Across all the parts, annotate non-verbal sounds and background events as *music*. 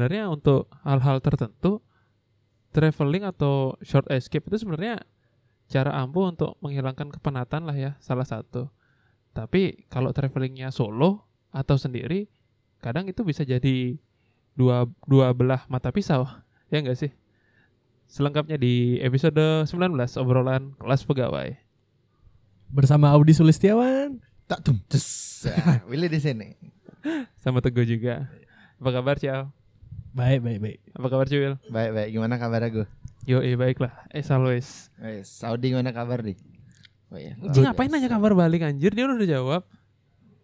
sebenarnya untuk hal-hal tertentu traveling atau short escape itu sebenarnya cara ampuh untuk menghilangkan kepenatan lah ya salah satu. Tapi kalau travelingnya solo atau sendiri, kadang itu bisa jadi dua dua belah mata pisau, ya enggak sih? Selengkapnya di episode 19 obrolan kelas pegawai. Bersama Audi Sulistiawan. Tak tum tes. Ya, Willy di sini. *laughs* Sama Teguh juga. Apa kabar, Ciao? Baik, baik, baik. Apa kabar, Cuil? Baik baik gimana kabar gue? Yo, eh baiklah. Eh, always. Eh, Saudi gimana kabar di? Oh iya. Anjing ngapain nanya kabar balik anjir? Dia udah jawab.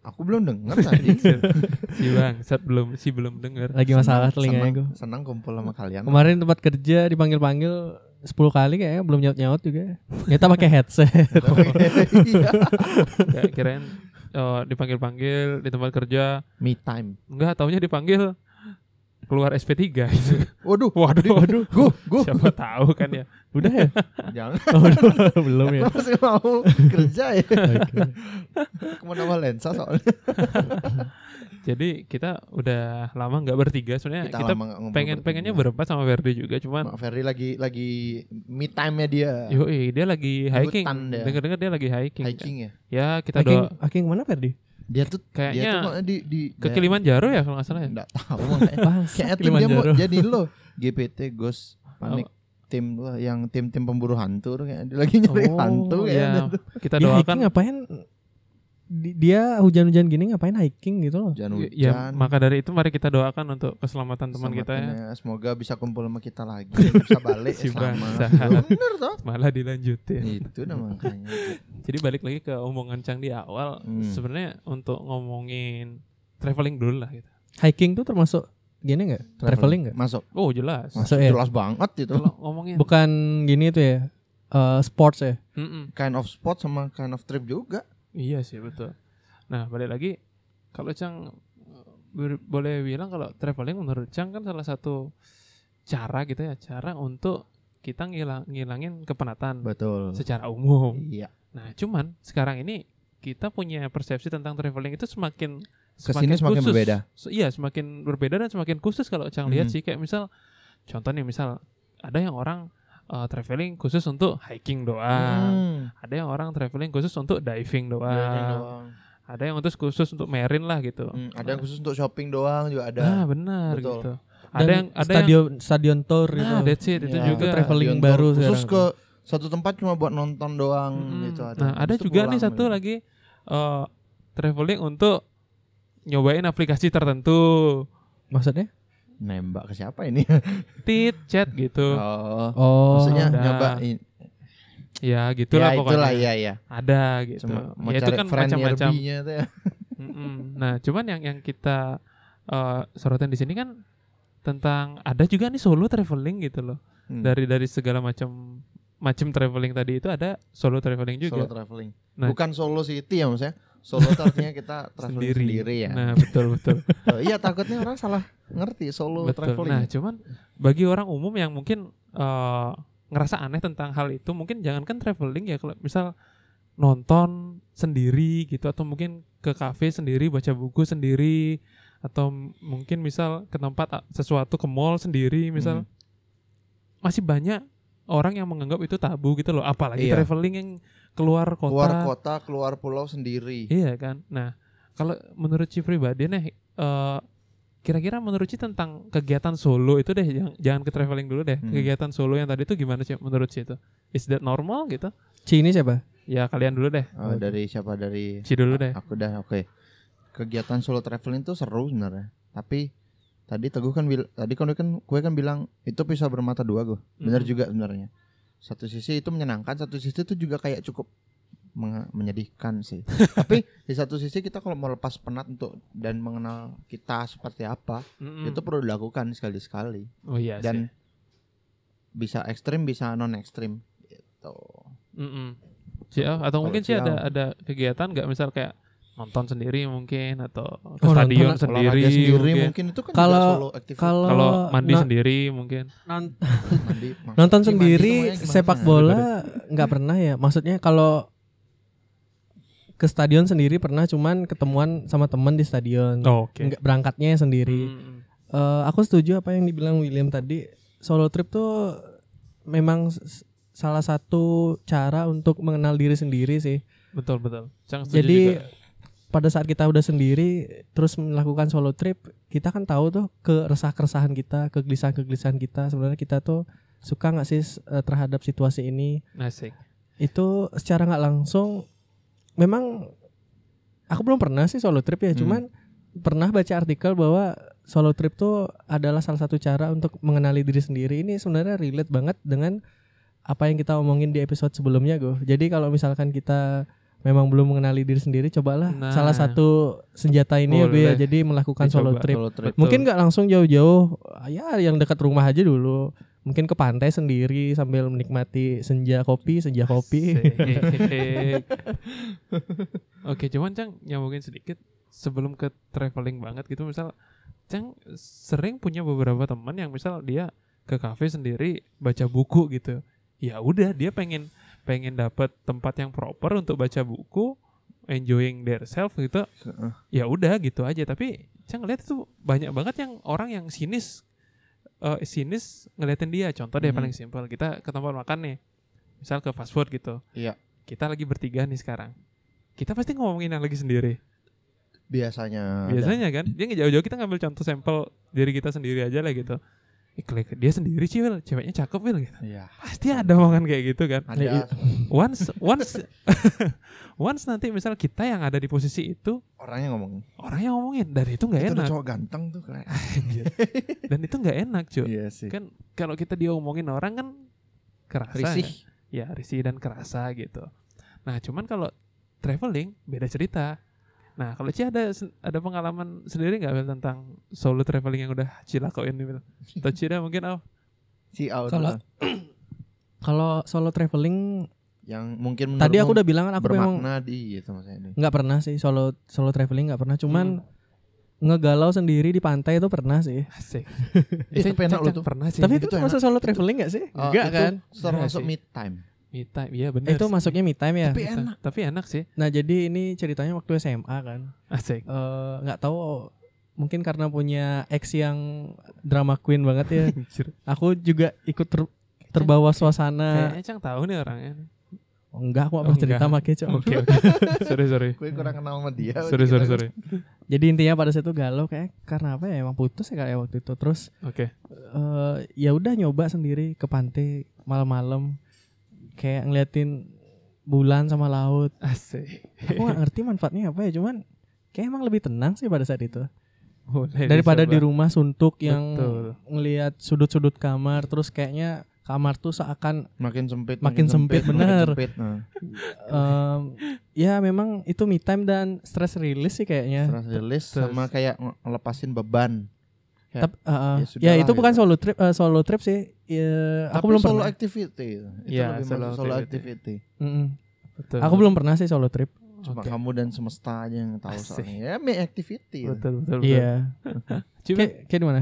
Aku belum denger tadi. *laughs* si Bang, saat belum si belum denger. Lagi masalah senang- gue. Senang kumpul sama kalian. Kemarin tempat kerja dipanggil-panggil 10 kali kayaknya belum nyaut-nyaut juga. Kita *laughs* pakai headset. Iya. Ya, kirain oh, dipanggil-panggil di tempat kerja. Me time. Enggak, taunya dipanggil keluar SP3 gitu. Waduh, Waduh, waduh. gue gue Siapa tahu kan ya. Udah ya? jangan. *laughs* Oh, belum ya. Aku masih mau kerja ya. Mau nambah lensa soalnya. Jadi kita udah lama nggak bertiga sebenarnya Kita, kita, pengen bertiga. pengennya berempat sama Verdi juga cuman Mak Ferry lagi lagi me time-nya dia. yo dia lagi hiking dengar-dengar dia lagi hiking Hiking ya. ya kita Hiking, doa hiking mana Ferdi? Dia tuh dia Kayaknya tuh makanya di di ke Kilimanjaro ya kalau nggak salah ya? Enggak tahu Kayaknya tuh dia mau jadi lo. *laughs* GPT Ghost Panik tim lo yang tim-tim pemburu hantu tuh kayak dia lagi nyari hantu ya kayaknya tuh. kita Dia hiking doakan ngapain? Di- Dia hujan-hujan gini ngapain hiking gitu loh? Hujan hujan. ya maka dari itu mari kita doakan untuk keselamatan teman kita ya Selamatnya, Semoga bisa kumpul sama kita lagi. *laughs* bisa balik Si sama. bangsat. Bener toh? malah dilanjutin Itu dah makanya. jadi balik lagi ke omongan Cang di awal Hmm. sebenarnya untuk ngomongin traveling dulu lah gitu Hiking tuh termasuk gini nggak? Traveling nggak? Masuk. oh jelas Masuk Masuk ya? jelas banget itu. ngomongin Bukan gini tuh ya? eh, sports ya? Mm-mm. Kind of spot sama kind of trip juga. Iya sih betul. Nah balik lagi kalau Cang eh, boleh bilang kalau traveling menurut Cang kan salah satu cara gitu ya cara untuk kita ngilang ngilangin kepenatan Betul. secara umum. Iya. Nah cuman sekarang ini kita punya persepsi tentang traveling itu semakin Ke sini semakin khusus. berbeda. Se- Iya semakin berbeda dan semakin khusus kalau Cang lihat Mhm. sih kayak misal contoh nih misal ada yang orang eh, traveling khusus untuk hiking doang. Hmm. Ada yang orang traveling khusus untuk diving doang. Diving doang. Ada yang untuk khusus untuk marine lah gitu. Hmm, Ada yang khusus untuk shopping doang juga ada. Nah, benar Betul. gitu. Dan Ada yang ada yang stadion stadion tour Nah, gitu. that's it itu Ya, juga. Itu traveling Stadion baru tour khusus sekarang. ke satu tempat cuma buat nonton doang Mm-mm. gitu ada. Nah, ada juga nih satu gitu. lagi eh traveling untuk nyobain aplikasi tertentu. Maksudnya? Nembak ke siapa ini? *laughs* Tit, chat gitu. oh. Oh, Maksudnya ada. nyobain. Ya, gitulah ya, pokoknya. itulah ya ya. Ada gitu. Cuma mau ya itu cari kan macam-macam. ya. *laughs* Nah, cuman yang yang kita eh sorotin di sini kan tentang ada juga nih solo traveling gitu loh. Hmm. Dari dari segala macam macam traveling tadi itu ada solo traveling juga. solo traveling. Nah. Bukan solo city ya maksudnya. Solo tuh artinya kita *laughs* traveling sendiri, ya. Nah, betul betul. *laughs* Oh, iya takutnya orang salah ngerti solo betul. traveling. Nah, cuman bagi orang umum yang mungkin eh, ngerasa aneh tentang hal itu, mungkin jangankan traveling ya kalau misal nonton sendiri gitu atau mungkin ke kafe sendiri baca buku sendiri atau mungkin misal ke tempat sesuatu ke mall sendiri misal Hmm. masih banyak orang yang menganggap itu tabu gitu loh apalagi Iya. traveling yang keluar kota keluar kota, keluar pulau sendiri. Iya kan. Nah, kalau menurut Ci pribadi nih, eh, kira-kira menurut Ci tentang kegiatan solo itu deh, jangan, jangan ke traveling dulu deh. Hmm. Kegiatan solo yang tadi itu gimana sih menurut Ci itu? Is that normal gitu? Ci ini siapa? Ya kalian dulu deh. Oh, dari siapa dari Ci dulu deh. Aku dah oke. Kegiatan solo traveling tuh seru sebenarnya. Tapi tadi Teguh kan bil tadi kan gue kan gue kan bilang itu bisa bermata dua gue. Benar Mm. juga sebenarnya. Satu sisi itu menyenangkan, satu sisi itu juga kayak cukup menyedihkan sih. *laughs* Tapi di satu sisi kita kalau mau lepas penat untuk dan mengenal kita seperti apa, Mm-mm. itu perlu dilakukan sekali-sekali. Oh iya Dan sih. bisa ekstrim, bisa non ekstrim gitu. Oh, atau mungkin sih ada ada kegiatan nggak misal kayak nonton sendiri mungkin atau ke Oh, stadion nonton, sendiri, sendiri mungkin. mungkin itu kan Kalau-. Kalau Kalau mandi no- sendiri mungkin. non- *laughs* Mandi, nonton sendiri semuanya sepak bola nggak pernah ya. Maksudnya kalau ke stadion sendiri pernah cuman ketemuan sama temen di stadion. Oh, Oke. Nggak berangkatnya sendiri. Mm-mm. Eh, aku setuju apa yang dibilang William tadi. Solo trip tuh memang salah satu cara untuk mengenal diri sendiri sih. Betul betul. Cang setuju Jadi juga. Pada saat kita udah sendiri terus melakukan solo trip, kita kan tahu tuh keresah-keresahan kita, kegelisahan-kegelisahan kita. Sebenarnya kita tuh suka nggak sih eh, terhadap situasi ini? asik. Itu secara nggak langsung memang aku belum pernah sih solo trip ya, Hmm. cuman pernah baca artikel bahwa solo trip tuh adalah salah satu cara untuk mengenali diri sendiri. Ini sebenarnya relate banget dengan apa yang kita omongin di episode sebelumnya, Go. Jadi kalau misalkan kita memang belum mengenali diri sendiri, cobalah Nah. salah satu senjata ini ya, Go, ya. Boleh. Jadi melakukan solo trip. Solo trip. Mungkin nggak langsung jauh-jauh, ya yang dekat rumah aja dulu. Mungkin ke pantai sendiri sambil menikmati senja kopi, senja kopi. *laughs* Oke, cuman Cang nyambungin sedikit sebelum ke traveling banget gitu misal Cang sering punya beberapa teman yang misal dia ke kafe sendiri baca buku gitu. Ya udah dia pengen pengen dapat tempat yang proper untuk baca buku, enjoying their self gitu. Ya udah gitu aja, tapi Cang lihat itu banyak banget yang orang yang sinis eh, sinis ngeliatin dia. Contoh deh Mhm. paling simpel, kita ke tempat makan nih. Misal ke fast food gitu Iya. kita lagi bertiga nih sekarang. Kita pasti ngomongin yang lagi sendiri. Biasanya. ada. Biasanya kan, dia nggak jauh-jauh kita ngambil contoh sampel diri kita sendiri aja lah gitu. Klik- dia sendiri sih, ceweknya cakep Wil gitu. Iya. Pasti ada omongan kayak gitu kan. Iya. Ada Once once *laughs* once nanti misal kita yang ada di posisi itu, orangnya ngomong. orangnya ngomongin dan itu nggak Itu enak. cowok ganteng tuh kayak. *laughs* dan itu nggak enak, cuy. Iya sih. Kan kalau kita diomongin orang kan kerasa. Risih. kan? ya risih dan kerasa gitu. Nah cuman kalau traveling beda cerita. Nah kalau Ci ada ada pengalaman sendiri nggak tentang solo traveling yang udah Ci lakuin nih? Atau Ci ada mungkin oh out Kalau- *clears throat* Kalau solo traveling, yang mungkin tadi aku udah bilang kan aku memang di gitu maksudnya nggak pernah sih solo solo traveling nggak pernah. Cuman Hmm. ngegalau sendiri di pantai itu pernah sih. asik. Tapi enak tuh. pernah sih. Tapi itu itu masuk solo traveling nggak sih? Oh, Enggak itu kan? termasuk mid time. Me time, iya benar. Itu masuknya me time ya. Tapi enak. Tapi enak sih. Nah jadi ini ceritanya waktu SMA kan. Asik. Eh, nggak tahu mungkin karena punya ex yang drama queen banget ya. *laughs* Anjir. aku juga ikut ter- terbawa suasana. Kayaknya Cang tahu nih orangnya. Oh, enggak, aku nggak Oh, cerita sama Kece. Oke oke. *laughs* sorry sorry. Gue kurang kenal sama dia. Sorry sorry sorry. Jadi intinya pada saat itu galau kayak karena apa ya emang putus ya kayak waktu itu. Terus Oke. eh ya udah nyoba sendiri ke pantai malam-malam kayak ngeliatin bulan sama laut. Asik. Aku nggak ngerti manfaatnya apa ya, cuman kayak emang lebih tenang sih pada saat itu Boleh daripada dicoba. di rumah suntuk yang Betul. ngelihat sudut-sudut kamar terus kayaknya kamar tuh seakan makin sempit Makin sempit, bener. sempit, nah. em, ya memang itu me time dan stress release sih kayaknya. Stress release sama kayak nge- ngelepasin beban Kayak, Tap- uh, uh, ya ya, sudahlah itu bukan gitu. solo trip eh, solo trip sih. Ya, aku Tapi belum solo pernah. activity itu Iya, lebih solo solo activity. activity Mm-mm. Betul. Aku belum pernah sih solo trip. cuma Oke. kamu dan semesta aja yang tahu Asik. soalnya ya me activity itu. Betul betul betul. Iya. *laughs* Cuma Kayak kayak di mana?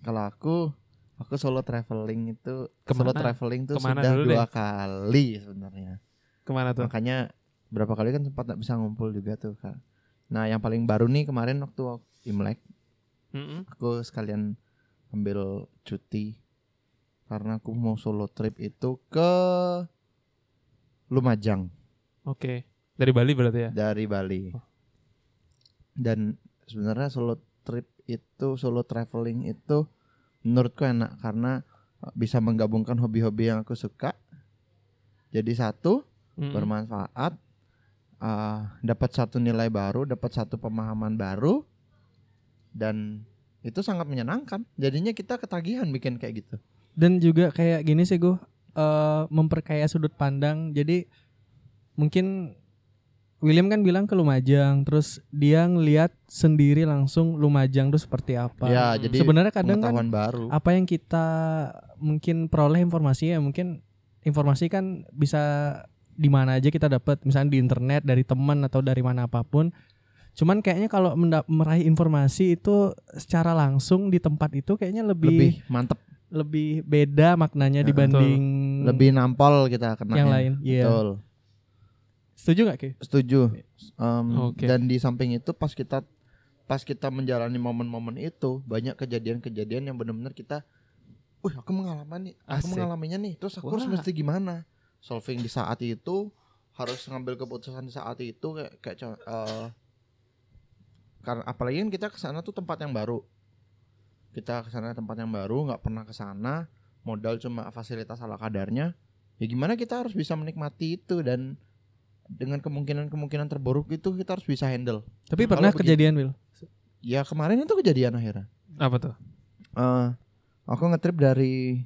kalau aku aku solo traveling itu Ke mana? solo traveling tuh Ke mana sudah dua kali sebenarnya ke mana tuh? makanya berapa kali kan sempat nggak bisa ngumpul juga tuh kak nah yang paling baru nih kemarin waktu imlek Mm-mm. aku sekalian ambil cuti karena aku mau solo trip itu ke Lumajang Oke. Dari Bali berarti ya? dari Bali Oh. dan sebenarnya solo trip itu solo traveling itu menurutku enak karena bisa menggabungkan hobi-hobi yang aku suka jadi satu Mm-mm. bermanfaat uh, dapat satu nilai baru dapat satu pemahaman baru dan itu sangat menyenangkan. Jadinya kita ketagihan bikin kayak gitu. Dan juga kayak gini sih gue eh memperkaya sudut pandang. Jadi mungkin William kan bilang ke Lumajang, terus dia ngeliat sendiri langsung Lumajang tuh seperti apa. ya jadi Sebenarnya kadang kan baru. apa yang kita mungkin peroleh informasi ya mungkin informasi kan bisa di mana aja kita dapat misalnya di internet dari teman atau dari mana apa pun cuman kayaknya kalau meraih informasi itu secara langsung di tempat itu kayaknya lebih lebih lebih, mantep beda maknanya Betul. dibanding lebih nampol kita kena yang lain iya betul setuju nggak Ki? setuju Um, Oke. dan di samping itu pas kita pas kita menjalani momen-momen itu banyak kejadian-kejadian yang benar-benar kita Wih, aku mengalami nih, aku Asik. mengalaminya nih. Terus aku harus Wah. mesti gimana? Solving di saat itu, harus ngambil keputusan di saat itu kayak kayak eh, karena apalagi kan kita ke sana tuh tempat yang baru. Kita ke sana tempat yang baru, nggak pernah ke sana, modal cuma fasilitas ala kadarnya. Ya gimana kita harus bisa menikmati itu dan dengan kemungkinan-kemungkinan terburuk itu kita harus bisa handle. Tapi pernah kejadian Will. Ya kemarin itu kejadian akhirnya. Apa tuh? Eh, aku ngetrip dari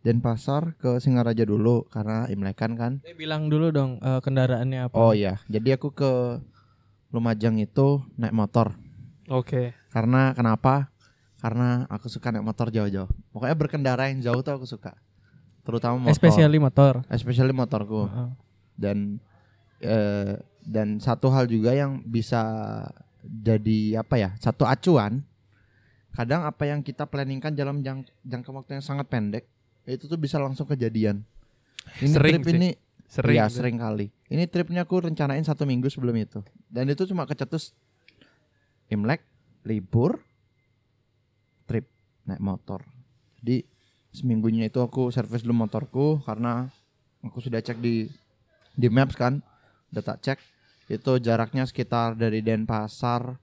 Denpasar ke Singaraja dulu karena Imlekan kan. Eh, bilang dulu dong eh, kendaraannya apa. Oh iya, jadi aku ke Lumajang itu naik motor. Oke. Karena kenapa? Karena aku suka naik motor jauh-jauh. Pokoknya berkendara yang jauh tuh aku suka. Terutama motor. Especially motor. Especially motorku. Heeh. Dan eh, dan satu hal juga yang bisa jadi apa ya? Satu acuan. Kadang apa yang kita planningkan dalam jang- jangka waktu yang sangat pendek itu tuh bisa langsung kejadian. Ini Sering trip sih. ini Sering. Iya tuh. sering kali. Ini tripnya aku rencanain satu minggu sebelum itu. Dan itu cuma kecetus Imlek, libur, trip naik motor. Jadi seminggunya itu aku servis dulu motorku karena aku sudah cek di di maps kan, udah tak cek itu jaraknya sekitar dari Denpasar.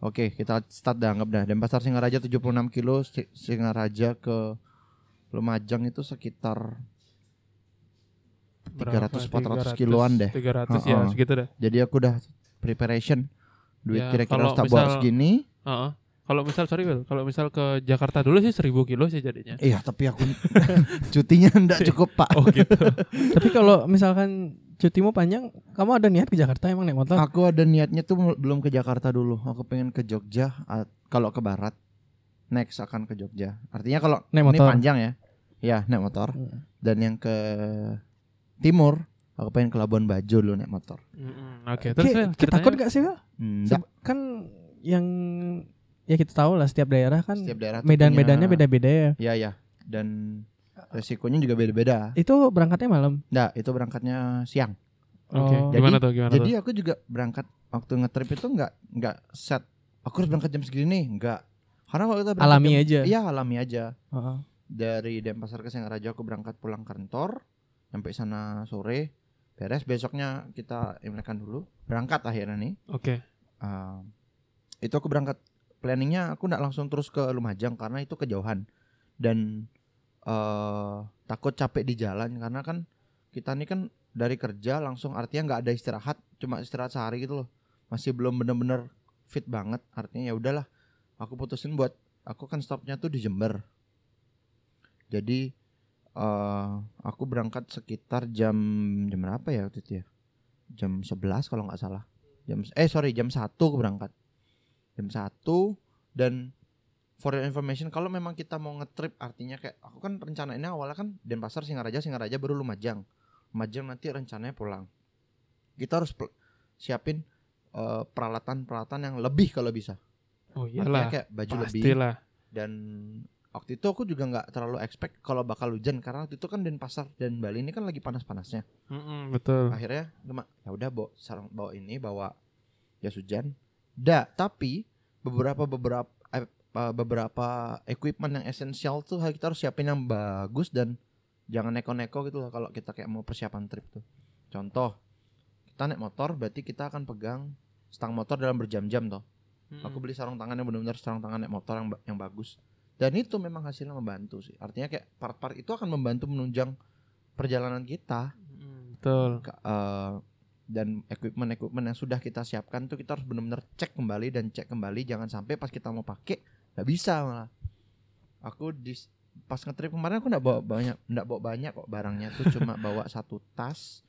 Oke, kita start dah anggap dah. Denpasar Singaraja 76 kilo, Si- Singaraja ke Lumajang itu sekitar 300 400 kiloan deh. 300 ya, Heeh. segitu deh. Jadi aku udah preparation duit Ya, kira-kira kalau harus tak bawa misal- segini. Heeh. Kalau misal sorry Will, kalau misal ke Jakarta dulu sih 1000 kilo sih jadinya. Iya, tapi aku *laughs* cutinya ndak cukup, Pak. Oh gitu. *laughs* Tapi kalau misalkan cutimu panjang, kamu ada niat ke Jakarta emang naik motor? Aku ada niatnya tuh belum ke Jakarta dulu. Aku pengen ke Jogja kalau ke barat. Next akan ke Jogja. Artinya kalau Naik ini motor. panjang ya. Ya, naik motor. Hmm. Dan yang ke timur, aku pengen ke Labuan Bajo dulu naik motor. Mm-mm, Oke, terus Ki- Will, kita takut gak sih? Enggak, Seb- Kan yang ya kita tahu lah setiap daerah kan setiap daerah medan-medannya beda-beda ya. Ya, ya. Dan resikonya juga beda-beda. Itu berangkatnya malam. Enggak, itu berangkatnya siang. Oke, Oh. gimana tuh gimana Jadi tuh? aku juga berangkat waktu ngetrip itu nggak nggak set. Aku harus berangkat jam segini nggak. Karena kalau kita Alami jam- aja. Iya alami aja. Heeh. Dari Denpasar ke Singaraja aku berangkat pulang kantor, sampai sana sore, beres. Besoknya kita imlekan dulu, berangkat akhirnya nih. Oke. Uh, itu aku berangkat planningnya aku nggak langsung terus ke Lumajang karena itu kejauhan dan eh takut capek di jalan karena kan kita nih kan dari kerja langsung artinya nggak ada istirahat cuma istirahat sehari gitu loh masih belum bener-bener fit banget artinya ya udahlah aku putusin buat aku kan stopnya tuh di Jember jadi eh aku berangkat sekitar jam jam berapa ya waktu itu ya? Jam 11 kalau nggak salah. Jam eh sorry jam 1 aku berangkat. Jam 1 dan for your information kalau memang kita mau ngetrip artinya kayak aku kan rencanainnya awalnya kan Denpasar Singaraja Singaraja baru Lumajang. Lumajang nanti rencananya pulang. Kita harus siapin eh, peralatan-peralatan yang lebih kalau bisa. Oh artinya iyalah. kayak baju lebih Pastilah. dan waktu itu aku juga nggak terlalu expect kalau bakal hujan karena waktu itu kan Denpasar dan Bali ini kan lagi panas-panasnya. Mm-mm, betul. akhirnya cuma ya udah bawa sarung bawa ini bawa jas hujan. Da tapi beberapa beberapa eh, eh, beberapa equipment yang esensial tuh kita harus siapin yang bagus dan jangan neko-neko gitu loh kalau kita kayak mau persiapan trip tuh. Contoh kita naik motor berarti kita akan pegang stang motor dalam berjam-jam toh. Mm-mm. aku beli sarung tangan yang benar-benar sarung tangan naik motor yang yang bagus dan itu memang hasilnya membantu sih. Artinya kayak part-part itu akan membantu menunjang perjalanan kita. Mm, betul. Ka- eh, dan equipment-equipment yang sudah kita siapkan tuh kita harus benar-benar cek kembali dan cek kembali. Jangan sampai pas kita mau pakai nggak bisa malah. Aku di pas ngetrip kemarin aku nggak bawa banyak nggak bawa banyak kok barangnya tuh. Cuma bawa satu tas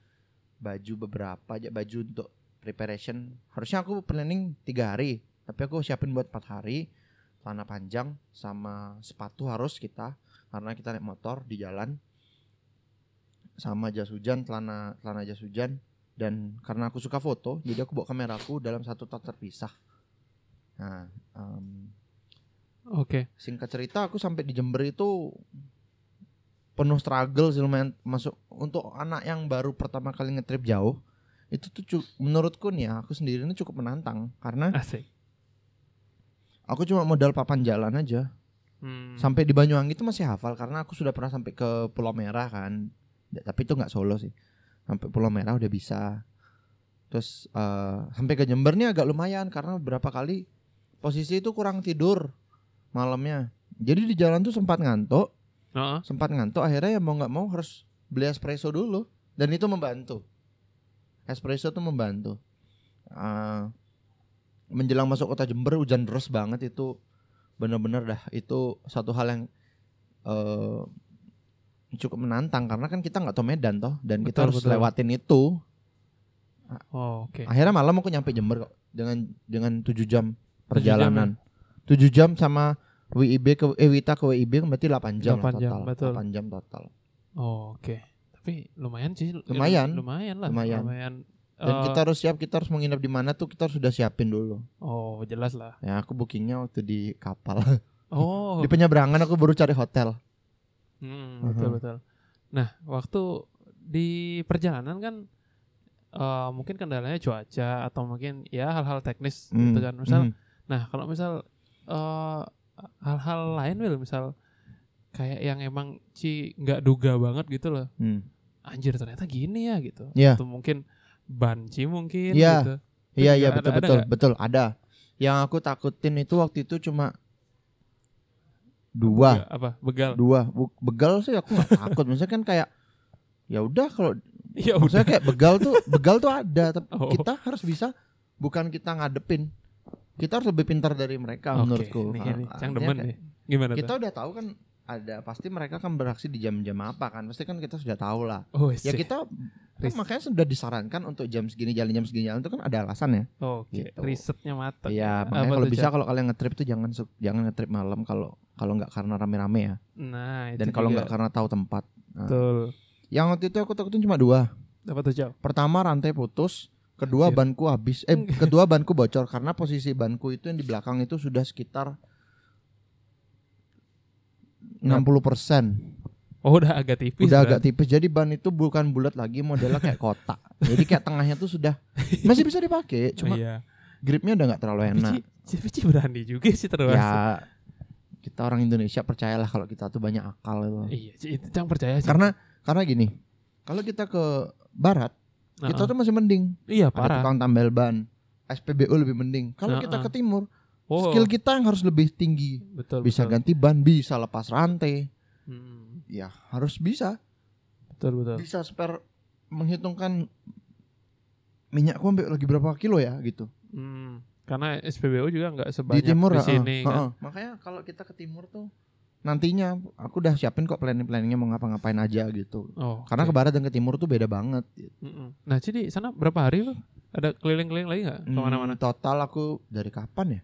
baju beberapa aja baju untuk preparation. Harusnya aku planning tiga hari tapi aku siapin buat empat hari celana panjang sama sepatu harus kita karena kita naik motor di jalan. Sama jas hujan celana celana jas hujan. Dan karena aku suka foto jadi aku bawa kameraku dalam satu tas terpisah. Nah em, Oke. singkat cerita aku sampai di Jember itu penuh struggle sih lumayan. Masuk untuk anak yang baru pertama kali ngetrip jauh itu tuh menurutku nih ya aku sendiri ini cukup menantang. Karena Asik. Aku cuma modal papan jalan aja. Hmm. Sampai di Banyuwangi itu masih hafal karena aku sudah pernah sampai ke Pulau Merah kan. Tapi itu nggak Solo sih. Sampai Pulau Merah udah bisa. Terus eh, sampai ke Jember nih agak lumayan karena beberapa kali posisi itu kurang tidur malamnya. Jadi di jalan tuh sempat ngantuk, Heeh. sempat ngantuk akhirnya ya mau nggak mau harus beli espresso dulu dan itu membantu. Espresso tuh membantu. Eh, menjelang masuk kota Jember hujan deras banget itu bener-bener dah itu satu hal yang eh cukup menantang karena kan kita nggak tahu Medan toh dan kita Betul, harus betul. lewatin itu Oh, oke. akhirnya malam aku nyampe Jember kok dengan dengan 7 jam jam perjalanan 7 jam sama WIB ke eh, Wita ke WIB berarti 8 jam lah 8 jam, total betul. 8 jam total Oh, oke. Tapi lumayan sih. Lumayan. Lumayan lah. Lumayan. Dan Eh, kita harus siap kita harus menginap di mana tuh kita harus sudah siapin dulu Oh, jelas lah. ya aku bookingnya waktu di kapal *laughs* Oh, di penyeberangan aku baru cari hotel Hmm, betul Mhm. betul. Nah, waktu di perjalanan kan eh, mungkin kendalanya cuaca atau mungkin ya hal-hal teknis gitu Hmm, kan. Misal, hmm. nah kalau misal eh, hal-hal lain Will, misal kayak yang emang ci nggak duga banget gitu loh. Hmm. Anjir ternyata gini ya gitu. Iya. Atau mungkin banci mungkin Iya. gitu. Itu Iya iya ada- betul ada betul betul ada. Yang aku takutin itu waktu itu cuma dua Nggak, apa? Begal. dua begal sih aku nggak takut. Maksudnya kan kayak ya udah kalau *laughs* Ya maksudnya udah. kayak begal tuh begal tuh ada. Tapi Oh. kita harus bisa bukan kita ngadepin. Kita harus lebih pintar dari mereka Oke, menurutku. nih, Ah, Cang artinya demen kayak- nih. Gimana Kita tuh? udah tahu kan ada pasti mereka akan beraksi di jam-jam apa kan? Pasti kan kita sudah tahu lah. Oh, Ya sih. kita kan makanya sudah disarankan untuk jam segini jalan jam segini jalan itu kan ada alasan ya. Oke, gitu. risetnya matang. Iya, makanya Apa kalau bisa kalau kalian ngetrip tuh jangan jangan ngetrip malam kalau kalau nggak karena rame-rame ya. Nah, itu Dan kalau nggak karena tahu tempat. Nah, betul. Yang waktu itu aku takutin cuma dua. Apa tuh, Jauh? Pertama rantai putus, kedua Anjir. banku habis. Eh, kedua banku bocor karena posisi banku itu yang di belakang itu sudah sekitar 60% Oh, udah agak tipis. udah kan? agak tipis jadi ban itu bukan bulat lagi modelnya kayak kotak jadi kayak tengahnya tuh sudah masih bisa dipakai cuma iya. gripnya udah nggak terlalu enak Cici, Cici berani juga sih termasuk. ya kita orang Indonesia percayalah kalau kita tuh banyak akal itu Iya, Ci, itu Cang percaya sih. karena karena gini kalau kita ke barat kita Nah, tuh masih mending iya ada parah. tukang tambal ban SPBU lebih mending kalau kita Nah, ke timur Oh, skill kita yang harus lebih tinggi betul. bisa betul. ganti ban bisa lepas rantai Hmm, ya harus bisa betul betul. bisa spare menghitungkan minyakku ambil lagi berapa kilo ya gitu Hmm, karena SPBU juga nggak sebanyak di timur di sini kan. heeh. makanya kalau kita ke timur tuh nantinya aku udah siapin kok planning planningnya mau ngapa-ngapain aja gitu Oh, karena ke barat dan ke timur tuh beda banget gitu. Mm-mm. Nah, Ci di sana berapa hari lo? Ada keliling-keliling lagi nggak ke mana-mana? Hmm, total aku dari kapan ya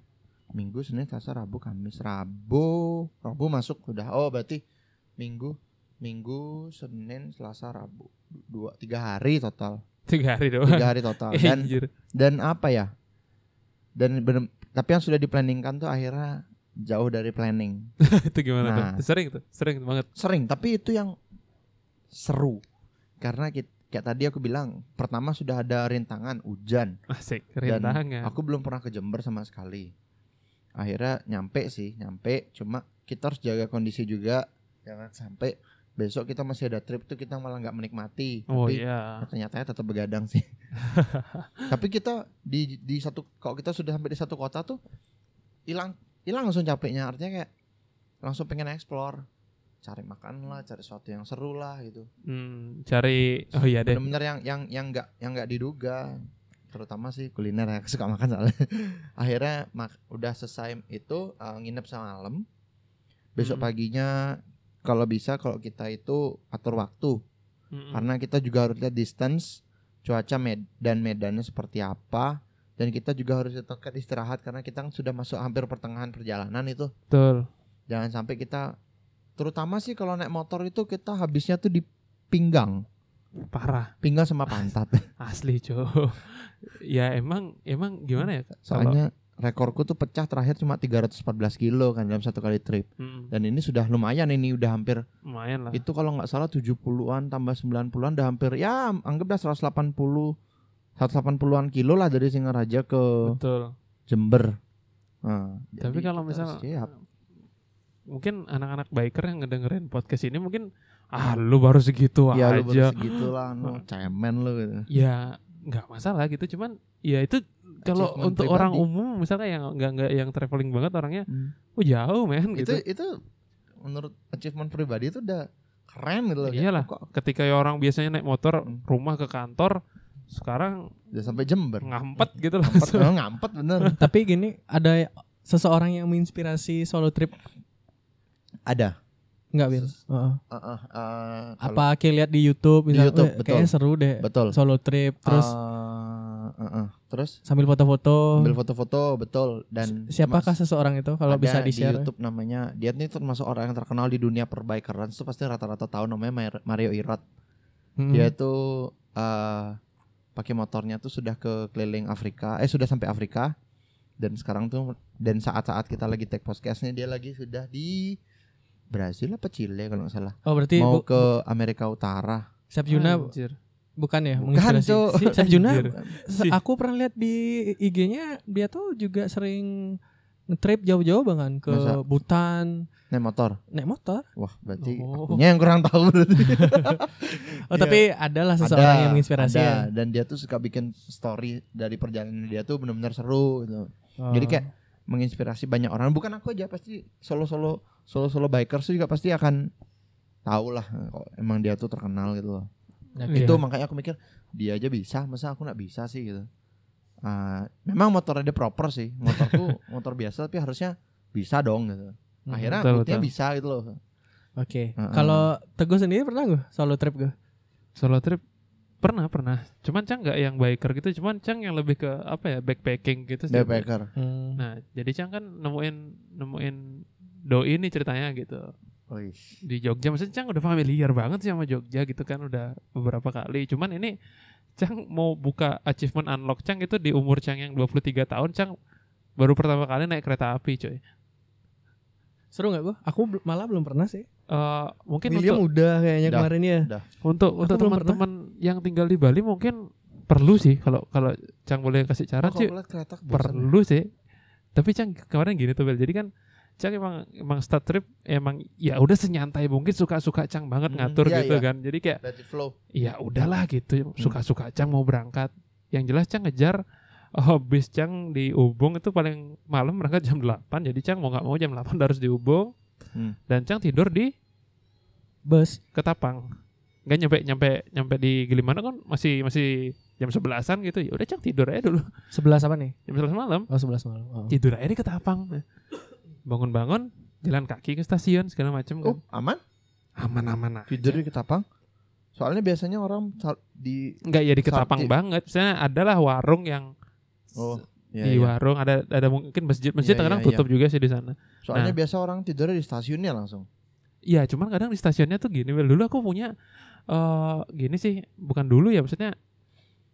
minggu senin selasa rabu kamis. Rabu rabu masuk udah. Oh berarti minggu minggu senin selasa rabu. Dua tiga hari total. Tiga hari doang. tiga hari total. *laughs* Dan dan apa ya? Dan bener, tapi yang sudah diplanningkan tuh akhirnya jauh dari planning. *laughs* Itu gimana Nah. tuh? Sering tuh, sering banget. sering tapi itu yang seru. Karena kit- kayak tadi aku bilang pertama sudah ada rintangan hujan. Asik, Dan rintangan. aku belum pernah ke Jember sama sekali akhirnya nyampe sih nyampe. Cuma kita harus jaga kondisi juga. Jangan sampai besok kita masih ada trip tuh kita malah nggak menikmati. Oh tapi iya. ternyata tetap begadang sih. *laughs* Tapi kita di di satu kalau kita sudah sampai di satu kota tuh hilang hilang langsung capeknya. Artinya kayak langsung pengen explore. Cari makan lah cari sesuatu yang seru lah gitu. Hmm, cari oh iya deh. bener-bener yang yang yang nggak yang nggak diduga terutama sih kuliner ya *laughs* suka makan soalnya akhirnya mak udah selesai itu uh, nginep semalam besok Hmm. paginya kalau bisa kalau kita itu atur waktu Mm-mm. karena kita juga harus lihat distance cuaca med dan medannya seperti apa dan kita juga harus tentukan istirahat karena kita kan sudah masuk hampir pertengahan perjalanan itu Betul. jangan sampai kita terutama sih kalau naik motor itu kita habisnya tuh di pinggang Parah, pinggang sama pantat *laughs* asli, Cok. ya emang emang gimana ya? Kak? Soalnya rekorku tuh pecah terakhir cuma 314 kilo kan dalam satu kali trip Mm-mm, dan ini sudah lumayan ini udah hampir lumayan lah. itu kalau nggak salah 70-an tambah 90-an udah hampir ya anggap dah 180 180-an kilo lah dari Singaraja ke Betul. Jember Ah, Tapi kalau kita misal harus siap. mungkin anak-anak biker yang ngedengerin podcast ini mungkin ah lu baru segitu ya lu aja. baru segitulah *laughs* no, cemen lu gitu. Ya nggak masalah gitu cuman ya itu kalau untuk orang pribadi. umum misalnya yang nggak nggak yang traveling banget orangnya Hmm. oh jauh men Itu gitu. itu menurut achievement pribadi itu udah keren gitu loh. Iyalah. Kok Ketika ya orang biasanya naik motor Hmm. rumah ke kantor sekarang udah sampai Jember. ngampet gitu Ngampet, langsung. oh, ngampet bener. Tapi gini, ada seseorang yang menginspirasi solo trip Ada. Nggak Bil? Heeh. Uh, uh, uh, kalau- Apa kayak lihat di YouTube, Di misalnya, YouTube, "Weh, betul. kayaknya seru deh betul. solo trip, terus Uh, uh, uh. terus sambil foto-foto. ambil foto-foto betul dan Siapakah seseorang itu kalau bisa di di? YouTube namanya dia ini termasuk orang yang terkenal di dunia perbikeran itu pasti rata-rata tahu namanya Mar- Mario Irot Hmm. dia itu eh pakai motornya tuh sudah ke keliling Afrika eh sudah sampai Afrika dan sekarang tuh dan saat-saat kita lagi take podcastnya dia lagi sudah di Brazil apa Chile kalau nggak salah Oh berarti mau bu, ke Amerika Utara Chef Juna Anjir. bukan ya bukan menginspirasi? Cuk. Si- *laughs* Chef Juna Anjir. se- aku pernah lihat di IG-nya dia tuh juga sering nge-trip jauh-jauh banget ke Masa? Butan naik motor naik motor. wah berarti Oh. akunya yang kurang tahu berarti *laughs* Oh Iya. tapi adalah seseorang yang menginspirasi ada. ya. dan dia tuh suka bikin story dari perjalanan dia tuh benar-benar seru gitu. Oh. Jadi kayak menginspirasi banyak orang. Bukan aku aja pasti solo-solo solo-solo bikers juga pasti akan tahu lah kok emang dia tuh terkenal gitu loh. Oke. Itu makanya aku mikir dia aja bisa, masa aku nggak bisa sih gitu. Ah, memang motornya dia proper sih. Motorku *laughs* motor biasa tapi harusnya bisa dong gitu. Hmm. Akhirnya Betul, betul. bisa gitu loh. Oke. Heeh. Kalau Teguh sendiri pernah gue solo trip gue? Solo trip pernah pernah. Cuman Cang nggak yang biker gitu, cuman Cang yang lebih ke apa ya backpacking gitu sih. Backpacker. Hmm. Nah, jadi Cang kan nemuin nemuin doi nih ceritanya gitu. Wih. Di Jogja maksudnya Cang udah familiar banget sih sama Jogja gitu kan udah beberapa kali. Cuman ini Cang mau buka achievement unlock Cang itu di umur Cang yang 23 tahun Cang baru pertama kali naik kereta api coy. Seru nggak gue? Aku malah belum pernah sih. Eh mungkin William untuk udah kayaknya Udah. kemarin ya. untuk Aku untuk teman-teman yang tinggal di Bali mungkin perlu sih kalau kalau Cang boleh kasih cara Oh, sih bosan ya? perlu sih. Tapi Cang kemarin gini tuh Bel. Jadi kan Cang emang emang start trip emang ya udah senyantai mungkin suka-suka Cang banget Hmm, ngatur iya, gitu iya. kan. Jadi kayak ya udahlah gitu Hmm. suka-suka Cang mau berangkat. Yang jelas Cang ngejar oh, bis Cang di Ubung itu paling malam berangkat jam 8. Jadi Cang mau nggak mau jam 8 udah harus di Ubung. Hmm. Dan Cang tidur di Bus. Ketapang. Nggak nyampe nyampe nyampe di Gilimanuk kan masih masih jam sebelasan gitu. Ya udah Cang tidur aja dulu Sebelas apa nih? jam 11 malam. Oh sebelas malam. Oh. tidur aja di ketapang bangun-bangun jalan kaki ke stasiun segala macam kan Oh, aman? aman-aman aja Tidur di ketapang. Soalnya biasanya orang di enggak ya di ketapang Sakti. banget misalnya adalah warung yang Oh, iya, di iya. warung ada ada mungkin masjid masjid Iya, kadang iya, tutup juga sih di sana Soalnya Nah. biasa orang tidurnya di stasiunnya langsung. iya cuman kadang di stasiunnya tuh gini dulu aku punya eh gini sih bukan dulu ya maksudnya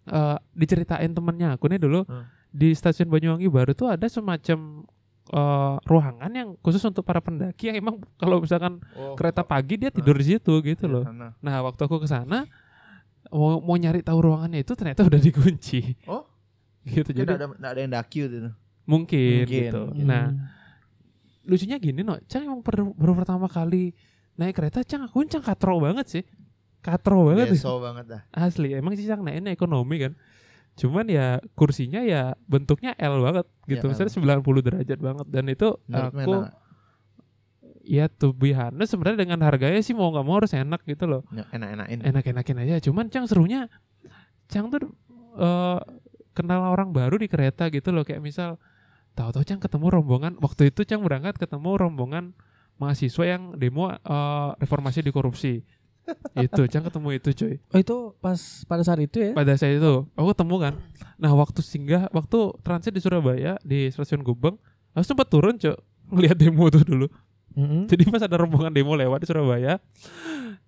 eh diceritain temennya aku nih dulu Hmm. di stasiun Banyuwangi baru tuh ada semacam eh, ruangan yang khusus untuk para pendaki yang emang kalau misalkan Oh, kereta pagi dia tidur di situ gitu loh Sana. Nah, waktu aku ke sana mau mau nyari tahu ruangannya itu ternyata *laughs* udah dikunci. Oh. Gitu. Jadi ada ada yang daki gitu. mungkin, Mungkin. gitu. Hmm. Nah, lucunya gini, no, Cang emang per- baru pertama kali naik kereta, Cang aku Cang katro banget sih. Katro banget Beso banget dah. asli. Emang sih Cang naiknya ekonomi kan. Cuman ya kursinya ya bentuknya L banget gitu. Ya, Misalnya 90 derajat banget dan itu Menurutmu aku enak? ya be honest sebenarnya dengan harganya sih mau nggak mau harus enak gitu loh. Ya, enak-enakin. enak-enakin aja cuman Cang serunya Cang tuh eh, kenal orang baru di kereta gitu loh kayak misal tahu-tahu Cang ketemu rombongan waktu itu Cang berangkat ketemu rombongan mahasiswa yang demo eh, reformasi di korupsi itu Cang ketemu itu cuy Oh itu pas pada saat itu ya? pada saat itu aku ketemu kan nah waktu singgah waktu transit di Surabaya di stasiun Gubeng aku sempat turun cuy ngeliat demo tuh dulu Mm-mm. jadi pas ada rombongan demo lewat di Surabaya,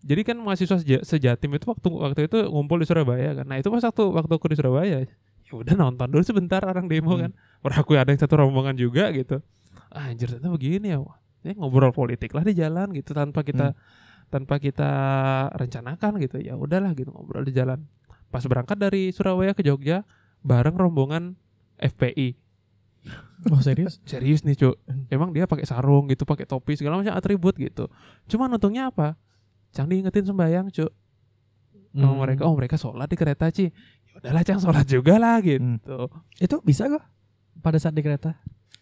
jadi kan mahasiswa seja- sejatim itu waktu waktu itu ngumpul di Surabaya kan. Nah itu pas waktu waktu aku di Surabaya, ya udah nonton dulu sebentar orang demo Hmm. kan. Orang aku ada yang satu rombongan juga gitu. Ah, anjir ternyata begini ya. Ini ngobrol politik lah di jalan gitu tanpa kita tanpa kita rencanakan gitu. Ya udahlah gitu ngobrol di jalan. Pas berangkat dari Surabaya ke Jogja bareng rombongan FPI. Oh serius? *laughs* Serius nih, Cuk. Emang dia pakai sarung gitu, pakai topi segala macam atribut gitu. Cuman untungnya apa? Cang diingetin sembayang, Cuk. Sama Hmm. mereka, oh mereka sholat di kereta, Ci. Ya udahlah, Cang sholat juga lah gitu. Itu bisa kok pada saat di kereta.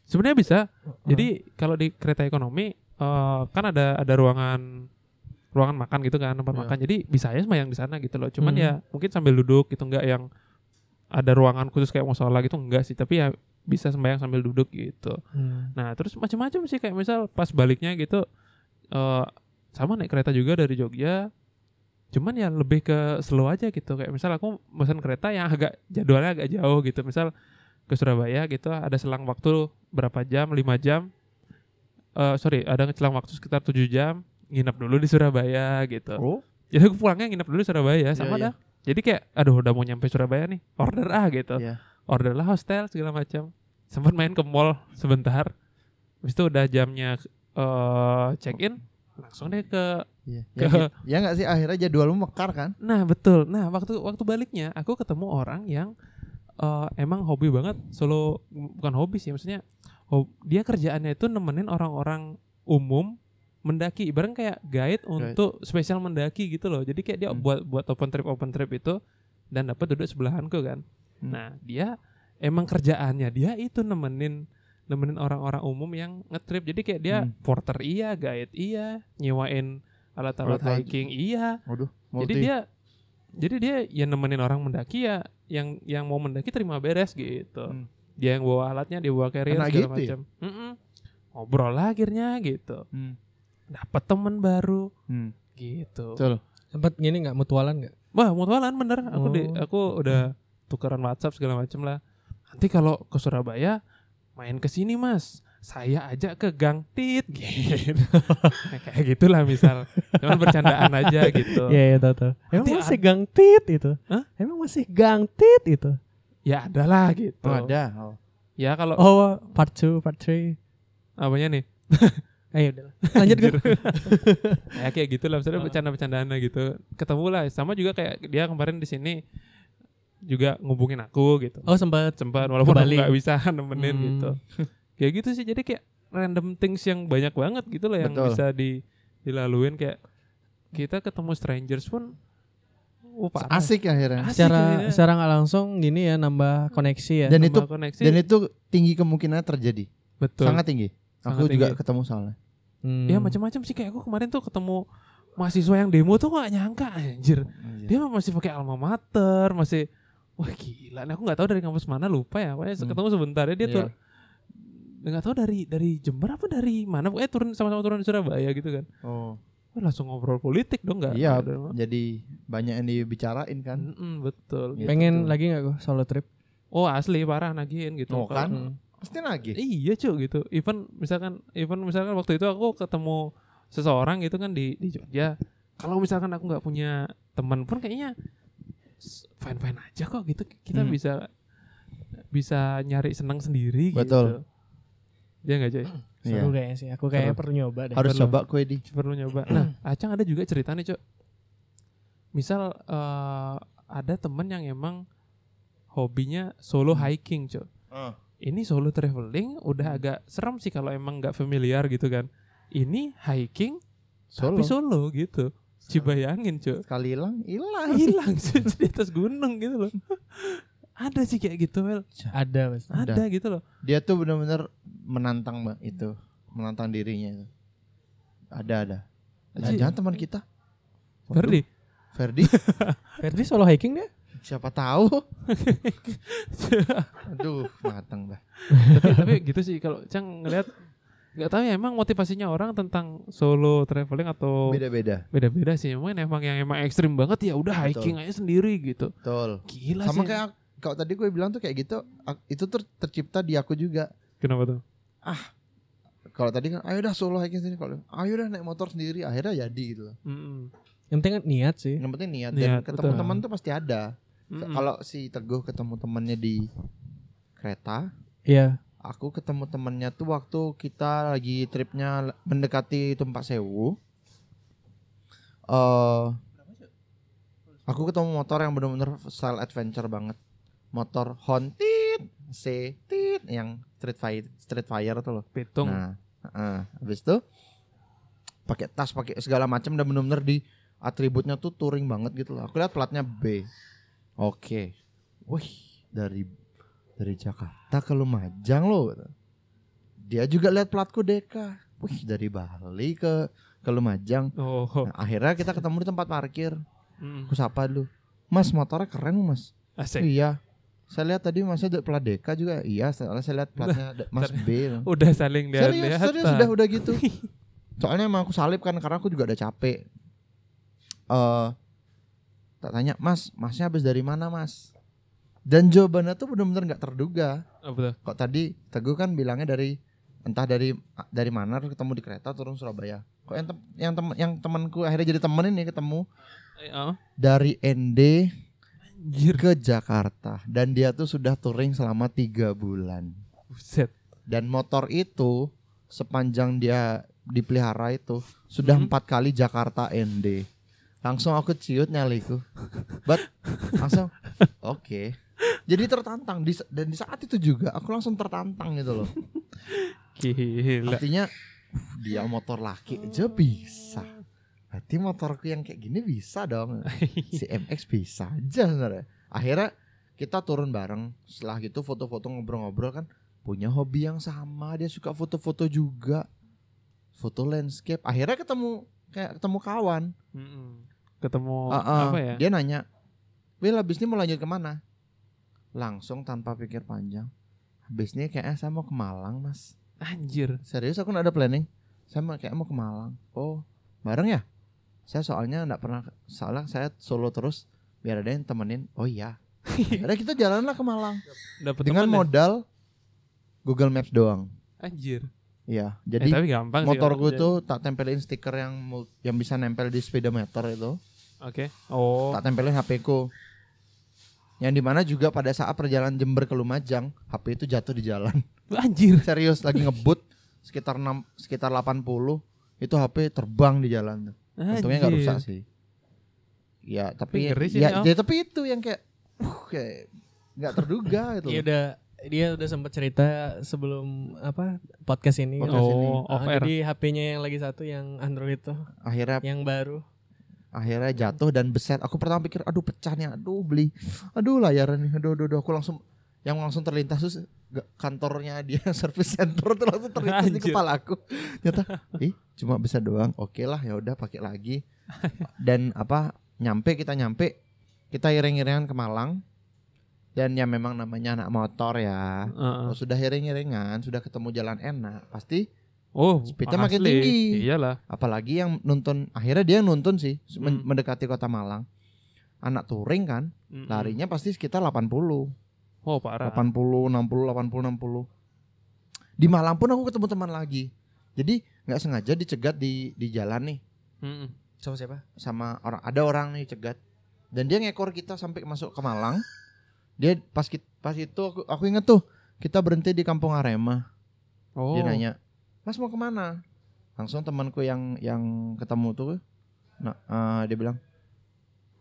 Sebenarnya bisa. Oh. Jadi kalau di kereta ekonomi eh, kan ada ada ruangan ruangan makan gitu kan tempat Iya. makan. Jadi bisa aja sembahyang di sana gitu loh. Cuman Hmm. ya mungkin sambil duduk gitu enggak yang ada ruangan khusus kayak mau sholat gitu enggak sih. Tapi ya bisa sembahyang sambil duduk gitu. Hmm. Nah terus macam-macam sih kayak misal pas baliknya gitu eh sama naik kereta juga dari Jogja. Cuman ya lebih ke slow aja gitu. Kayak misal aku pesan kereta yang agak jadwalnya agak jauh gitu. Misal ke Surabaya gitu ada selang waktu berapa jam 5 jam eh sorry ada selang waktu sekitar 7 jam nginep dulu di Surabaya gitu Oh, jadi aku pulangnya nginep dulu di Surabaya sama iya. dah jadi kayak aduh udah mau nyampe Surabaya nih order ah gitu Iya. order lah hostel segala macam sempat main ke mall sebentar habis itu udah jamnya eh check in langsung deh ke Iya. Ke- Ya, gitu. ya nggak sih akhirnya jadwalmu mekar kan? Nah betul. Nah waktu waktu baliknya aku ketemu orang yang eh, emang hobi banget solo bukan hobi sih maksudnya hob- dia kerjaannya itu nemenin orang-orang umum mendaki ibarat kayak guide untuk spesial mendaki gitu loh. Jadi kayak dia Hmm. buat buat open trip open trip itu dan dapat duduk sebelahanku kan. Hmm. Nah dia emang kerjaannya dia itu nemenin nemenin orang-orang umum yang ngetrip. Jadi kayak dia Hmm. porter iya, guide iya, nyewain alat-alat hiking iya. Waduh, Jadi dia jadi dia ya nemenin orang mendaki ya yang yang mau mendaki terima beres gitu. Hmm. Dia yang bawa alatnya, dia bawa carrier segala gitu ya? macam. Mm-mm. Ngobrol lah akhirnya gitu. Hmm. Dapat temen baru Hmm. gitu. Betul. Sempat gini nggak mutualan nggak? Wah, mutualan bener. Aku di Oh. aku udah tukeran WhatsApp segala macam lah. Nanti kalau ke Surabaya main ke sini, Mas. Saya ajak ke Gang Tit *laughs* gitu. Nah, kayak gitulah misal. Cuman bercandaan aja gitu. Iya iya tahu tahu. Emang Nanti masih gang tit itu? Hah? Emang masih gang tit itu? Ya ada lah gitu. Oh, ada. Oh. Ya kalau Oh part 2, part 3 apanya nih? *laughs* Ayo udah *laughs* Lanjut gue *laughs* ya kayak gitu lah maksudnya Oh. bercanda-bercandaan gitu ketemu lah sama juga kayak dia kemarin di sini juga ngubungin aku gitu Oh sempat sempat walaupun aku Kembali. nggak bisa *laughs* nemenin Hmm. gitu kayak gitu sih jadi kayak random things yang banyak banget gitu loh yang Betul. bisa di dilaluin kayak kita ketemu strangers pun oh, parah. Asik akhirnya. Asik secara akhirnya. secara nggak langsung gini ya nambah koneksi ya. Dan Nambah itu koneksi dan itu tinggi kemungkinannya terjadi. betul Sangat tinggi. Aku Sangat juga tinggi. ketemu soalnya. Hmm. ya macam-macam sih kayak aku kemarin tuh ketemu mahasiswa yang demo tuh gak nyangka anjir Iya. dia masih pakai alma mater masih wah gila Nah, aku nggak tahu dari kampus mana lupa ya pokoknya Hmm. ketemu sebentar ya dia Iya. tuh nggak tahu dari dari Jember apa dari mana pokoknya turun sama-sama turun di Surabaya gitu kan Oh. Wah, langsung ngobrol politik dong nggak Iya, jadi banyak yang dibicarain kan. Mm-mm, betul Gitu. Pengen lagi nggak gue solo trip? oh asli parah nagihin gitu Oh, kan? Hmm. Pasti lagi. iya cuy gitu even misalkan even misalkan waktu itu aku ketemu seseorang gitu kan di di Jogja kalau misalkan aku nggak punya teman pun kayaknya fine fine aja kok gitu kita Hmm. bisa bisa nyari senang sendiri Betul. gitu ya nggak Iya. Seru kayaknya sih. Aku kayaknya Seru. perlu nyoba deh. Harus Perlu. coba kue di. perlu nyoba nah Acang ada juga cerita nih cok misal eh, ada temen yang emang hobinya solo hiking cok ini solo traveling udah agak serem sih kalau emang nggak familiar gitu kan. Ini hiking Solo. tapi solo gitu. Cibayangin cuy. Sekali hilang, hilang. *laughs* Hilang *laughs* cuy di atas gunung gitu loh. Ada sih kayak gitu Mel. Ada pasti. Ada, Ada. gitu loh. Dia tuh benar-benar menantang mbak itu, menantang dirinya itu. Ada ada. Jadi- Jangan teman kita. Ferdi. Ferdi, *laughs* Ferdi solo hiking dia? Siapa tahu? *laughs* Aduh, matang dah. tapi, tapi gitu sih kalau Cang ngeliat nggak tahu ya emang motivasinya orang tentang solo traveling atau Beda-beda. beda-beda sih. Mungkin emang yang emang ekstrim banget ya udah Betul. hiking aja sendiri gitu. Betul. Gila Sama sih. kayak kalau tadi gue bilang tuh kayak gitu, itu tuh tercipta di aku juga. Kenapa tuh? Kalau tadi kan, ayo dah solo hiking sini. Kalau ayo dah naik motor sendiri, akhirnya jadi gitu loh. Mm-mm. Yang penting niat sih. Yang penting niat, Niat, dan ketemu betul. teman tuh pasti ada. Mm-mm. Kalau si Teguh ketemu temannya di kereta, Iya. aku ketemu temannya tuh waktu kita lagi tripnya mendekati Tumpak Sewu. Eh, aku ketemu motor yang bener-bener style adventure banget. Motor Hontit, C tit yang Street Fire Street Fire tuh loh. Pitung. Nah, heeh. habis itu pakai tas, pakai segala macam dan benar-benar di atributnya tuh touring banget gitu loh. Aku lihat platnya B. Oke. Wih, dari dari Jakarta ke Lumajang loh. Dia juga lihat platku Deka. Wih, dari Bali ke ke Lumajang. Oh. Nah, akhirnya kita ketemu di tempat parkir. Mm. Aku sapa dulu. Mas, motornya keren mas. Asik. Iya. Saya lihat tadi masnya ada plat Deka juga. Iya, soalnya saya lihat platnya Mas B. Udah saling Serius, lihat-lihat. serius sudah udah gitu. *laughs* Soalnya emang aku salib kan karena aku juga ada capek. Eh tak tanya, "Mas, Masnya habis dari mana, Mas?" Dan jawabannya tuh benar-benar nggak terduga. Oh, betul. Kok tadi Teguh kan bilangnya dari entah dari dari mana ketemu di kereta turun Surabaya. Kok yang tem, yang temen yang temanku akhirnya jadi temen ini ketemu oh. dari ND Anjir. ke Jakarta dan dia tuh sudah touring selama tiga bulan. Buset. dan motor itu sepanjang dia dipelihara itu sudah Hmm. empat kali Jakarta ND langsung aku ciut nyaliku. But langsung oke. Jadi tertantang. Di, dan di saat itu juga aku langsung tertantang gitu loh. Gila. artinya "Uh, dia motor laki aja bisa. Berarti motorku yang kayak gini bisa dong. *laughs* Si MX bisa aja sebenarnya. Akhirnya kita turun bareng. Setelah gitu foto-foto ngobrol-ngobrol kan punya hobi yang sama. Dia suka foto-foto juga. Foto landscape. Akhirnya ketemu kayak ketemu kawan. Mm-mm. Ketemu Ah, ah. apa ya? dia nanya Will habis ini mau lanjut ke mana langsung tanpa pikir panjang habis ini kayaknya saya mau ke Malang mas Anjir. serius aku nggak ada planning saya mau kayak mau ke Malang oh bareng ya saya soalnya nggak pernah soalnya saya solo terus biar ada yang temenin oh iya *laughs* ada kita jalan lah ke Malang Dapat dengan ya? modal Google Maps doang Anjir. Iya Eh, jadi tapi gampang sih. motorku kalau tuh tak tempelin stiker yang yang bisa nempel di speedometer itu Oke. Oh. tak tempelin HP ku yang di mana juga pada saat perjalanan Jember ke Lumajang HP itu jatuh di jalan *laughs* Anjir. serius lagi ngebut sekitar 6 sekitar 80 itu HP terbang di jalan tuh. Untungnya nggak Anjir. rusak sih. Ya tapi Tapi ya, ya tapi itu yang kayak uh, kayak nggak terduga *laughs* itu. Dia udah dia udah sempat cerita sebelum apa podcast ini. Podcast ini. Oh, Ah, air. jadi HP-nya yang lagi satu yang Android tuh, Akhirnya yang baru. Akhirnya jatuh dan beset. Aku pertama pikir aduh pecah nih, aduh beli. Aduh layaran nih, aduh aduh, aduh. aku langsung yang langsung terlintas ga- kantornya dia *laughs* service center tuh langsung terlintas di Anjir. kepala aku. Nyata, ih cuma bisa doang. Oke lah ya udah pakai lagi. Dan apa nyampe kita nyampe kita iring-iringan ke Malang dan ya memang namanya anak motor ya. Heeh. Kalau sudah iring-iringan, sudah ketemu jalan enak, pasti Oh, Speednya makin tinggi. Iyalah. apalagi yang nuntun akhirnya dia yang nuntun sih Hmm. mendekati kota Malang. Anak touring kan, Mm-mm. larinya pasti sekitar 80. Oh, parah. 80, 60, 80, 60. Di Malang pun aku ketemu teman lagi. Jadi nggak sengaja dicegat di di jalan nih Mm-mm. Sama siapa? sama orang ada orang nih cegat. Dan dia ngekor kita sampai masuk ke Malang. Dia pas pas itu aku, aku inget tuh kita berhenti di Kampung Arema. Oh. Dia nanya, Mas mau ke mana? Langsung temanku yang yang ketemu tuh, nah eh, dia bilang,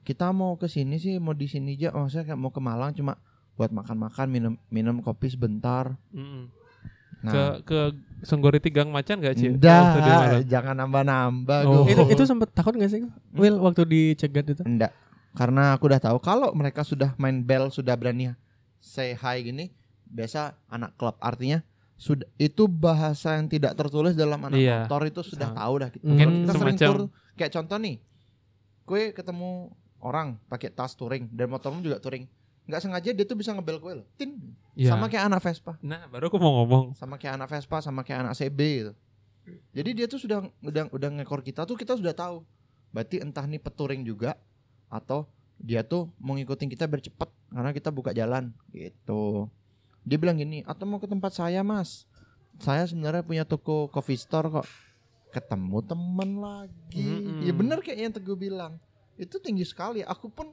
kita mau ke sini sih, mau di sini aja. Oh saya kayak mau ke Malang cuma buat makan-makan, minum minum kopi sebentar. Mm-mm. Nah, Ke ke Songgoriti Gang Macan gak? Enggak, di Malang? jangan nambah-nambah. Oh. Itu itu sempat takut gak sih? Will waktu dicegat itu? Enggak, karena aku udah tahu kalau mereka sudah main bel, sudah berani say hi gini, biasa anak klub. Artinya sudah itu bahasa yang tidak tertulis dalam anak Iya. motor itu sudah Sama. tahu dah. Kita, Mungkin kita sering semacam- tur, kayak contoh nih, kue ketemu orang pakai tas touring dan motormu juga touring, nggak sengaja dia tuh bisa ngebel kue loh, tin, Iya. sama kayak anak Vespa, Nah, baru aku mau ngomong. sama kayak anak Vespa, sama kayak anak CB gitu. Jadi dia tuh sudah udah udah ngekor kita tuh kita sudah tahu. Berarti entah nih peturing juga atau dia tuh mau ngikutin kita biar cepet karena kita buka jalan gitu. Dia bilang gini, atau mau ke tempat saya mas? Saya sebenarnya punya toko coffee store kok. Ketemu teman lagi. Mm-mm. Ya bener kayak yang Teguh bilang. Itu tinggi sekali. Aku pun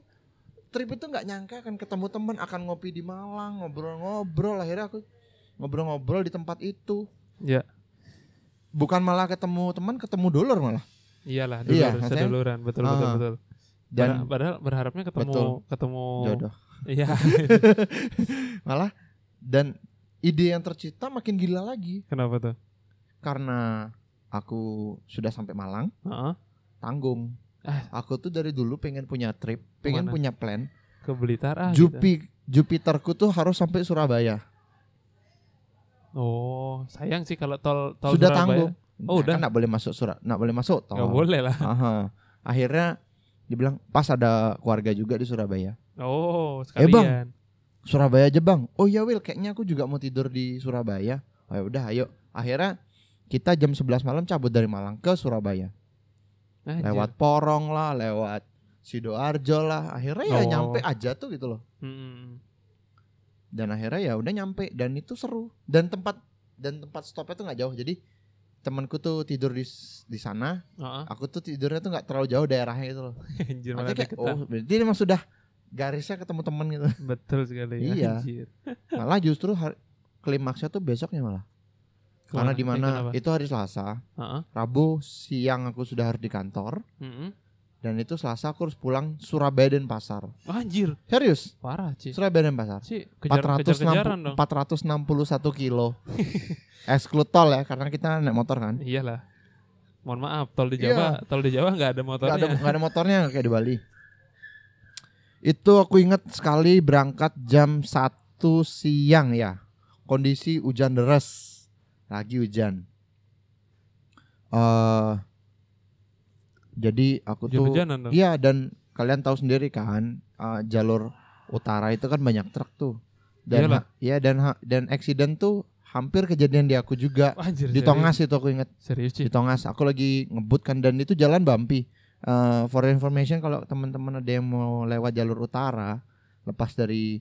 trip itu nggak nyangka akan ketemu teman akan ngopi di Malang ngobrol-ngobrol. Akhirnya aku ngobrol-ngobrol di tempat itu. Ya. Bukan malah ketemu teman, ketemu dolar malah. Iyalah, Iya, dulur, maksudnya- seduluran, betul betul Ah. betul. Dan Padahal- padahal berharapnya ketemu Betul. ketemu jodoh. Iya. *laughs* Malah Dan ide yang tercipta makin gila lagi Kenapa tuh? karena aku sudah sampai Malang, Heeh. tanggung. Ah. Aku tuh dari dulu pengen punya trip, pengen Ke mana? punya plan. Ke Blitar ah. gitu. Jupi Jupiterku tuh harus sampai Surabaya. Oh, sayang sih kalau tol tol sudah Surabaya. tanggung. Oh, Nah, udah. kan nggak boleh masuk Surab, nggak boleh masuk tol. Nggak boleh lah. Aha. Akhirnya dibilang pas ada keluarga juga di Surabaya. Oh, Eh, Bang. Surabaya aja bang. Oh iya Will, kayaknya aku juga mau tidur di Surabaya. Oh ya udah, ayo. Akhirnya kita jam 11 malam cabut dari Malang ke Surabaya. Anjir. Lewat Porong lah, lewat Sidoarjo lah. Akhirnya ya Oh. nyampe aja tuh gitu loh. Mm-mm. Dan akhirnya ya udah nyampe dan itu seru. Dan tempat dan tempat stopnya tuh nggak jauh. Jadi temanku tuh tidur di di sana. Heeh. Aku tuh tidurnya tuh nggak terlalu jauh daerahnya itu loh. *laughs* Anjir kayak oh berarti memang sudah garisnya ketemu temen gitu. *laughs* Betul sekali. Iya. Anjir. Malah justru har- klimaksnya tuh besoknya malah. Karena Ke mana? di Eh, mana kenapa? itu hari Selasa, Heeh. Rabu siang aku sudah harus di kantor Mm-mm. dan itu Selasa aku harus pulang Surabaya dan Pasar. Anjir, Serius? parah sih. Surabaya dan Pasar. Sih, kejar kejar-kejaran dong. 461 kilo. *laughs* Exclude tol ya karena kita naik motor kan. Iyalah. Mohon maaf, tol di Iya. Jawa, tol di Jawa nggak ada Gak motornya. ada nggak ada motornya nggak kayak di Bali. Itu aku ingat sekali berangkat jam 1 siang ya. Kondisi hujan deras. Lagi hujan. eh jadi aku tuh Hujan-hujanan dong. Iya dan kalian tahu sendiri kan eh, jalur utara itu kan banyak truk tuh. Dan ha- iya dan ha- dan accident tuh hampir kejadian di aku juga. Anjir, Di serius. Tongas itu aku ingat Serius sih. di Tongas aku lagi ngebut kan dan itu jalan bumpy. Eh, for information kalau teman-teman ada yang mau lewat jalur utara lepas dari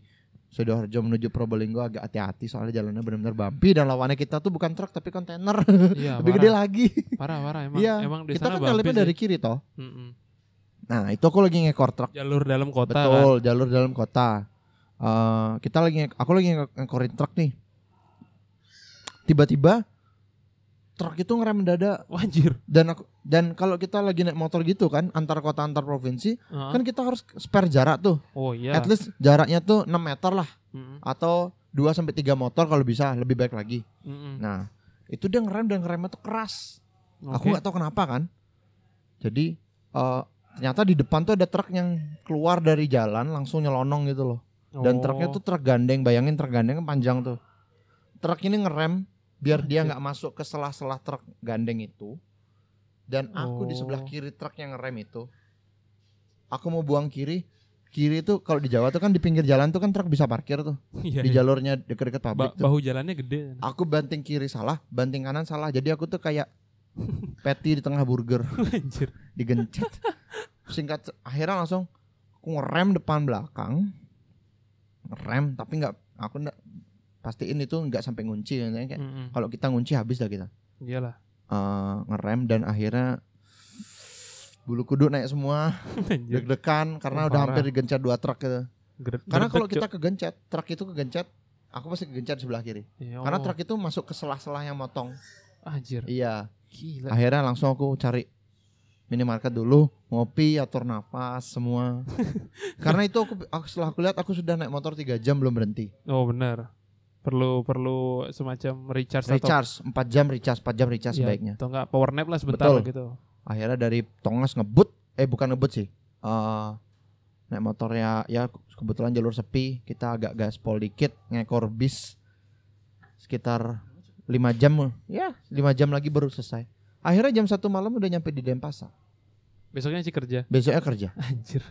Sidoarjo menuju Probolinggo agak hati-hati soalnya jalannya benar-benar bumpy dan lawannya kita tuh bukan truk tapi kontainer Iya, *laughs* lebih parah. gede lagi. Parah, parah emang. Iya, Emang di kita sana kan nyalipnya sih. dari kiri toh. Mm-mm. Nah itu aku lagi ngekor truk. Jalur dalam kota kan. Betul, jalur dalam kota. Eh, kita lagi aku lagi nge- ngekorin truk nih. Tiba-tiba truk itu ngerem mendadak Wah, anjir. dan aku dan kalau kita lagi naik motor gitu kan antar kota antar provinsi Heeh. kan kita harus spare jarak tuh. oh iya. At least jaraknya tuh 6 meter lah Mm-mm. atau 2 sampai 3 motor kalau bisa lebih baik lagi. Mm-mm. Nah, itu dia ngerem dan ngeremnya tuh keras. Aku Oke. nggak tahu kenapa kan. Jadi eh, ternyata di depan tuh ada truk yang keluar dari jalan langsung nyelonong gitu loh. Dan Oh. truknya tuh truk gandeng, bayangin truk gandeng kan panjang tuh. Truk ini ngerem biar dia nggak masuk ke selah-selah truk gandeng itu. Dan aku di sebelah Oh. kiri truk yang ngerem itu. Aku mau buang kiri. Kiri tuh kalau di Jawa tuh kan di pinggir jalan tuh kan truk bisa parkir tuh. *laughs* Iya, Di iya. jalurnya deket-deket Ba- pabrik tuh. bahu jalannya gede. Aku banting kiri salah, banting kanan salah. Jadi aku tuh kayak *laughs* patty di tengah burger *laughs* Anjir. digencet. Singkat akhirnya langsung aku ngerem depan belakang. Ngerem tapi nggak aku nggak pastiin itu nggak sampai ngunci kayak Mm-mm. kalau kita ngunci habis dah kita. Iyalah. Eh, ngerem dan akhirnya bulu kuduk naik semua *laughs* deg-degan karena Oh, udah parah. hampir digencet dua truk gitu. Karena kalau kita kegencet, truk itu kegencet, aku pasti kegencet di sebelah kiri. Iya, Karena truk itu masuk ke selah-selah yang motong. Anjir. Iya. Gila. akhirnya langsung aku cari minimarket dulu ngopi atur nafas semua *laughs* karena itu aku, aku setelah aku lihat aku sudah naik motor tiga jam belum berhenti Oh, benar. Perlu perlu semacam recharge, atau recharge 4 jam recharge 4 jam recharge Iya, sebaiknya Atau enggak power nap lah sebentar Betul. gitu. akhirnya dari Tongas ngebut eh bukan ngebut sih eh naik motornya ya kebetulan jalur sepi kita agak gaspol dikit ngekor bis sekitar 5 jam ya 5 jam lagi baru selesai akhirnya jam satu malam udah nyampe di Denpasar Besoknya sih kerja. besoknya kerja *laughs* Anjir.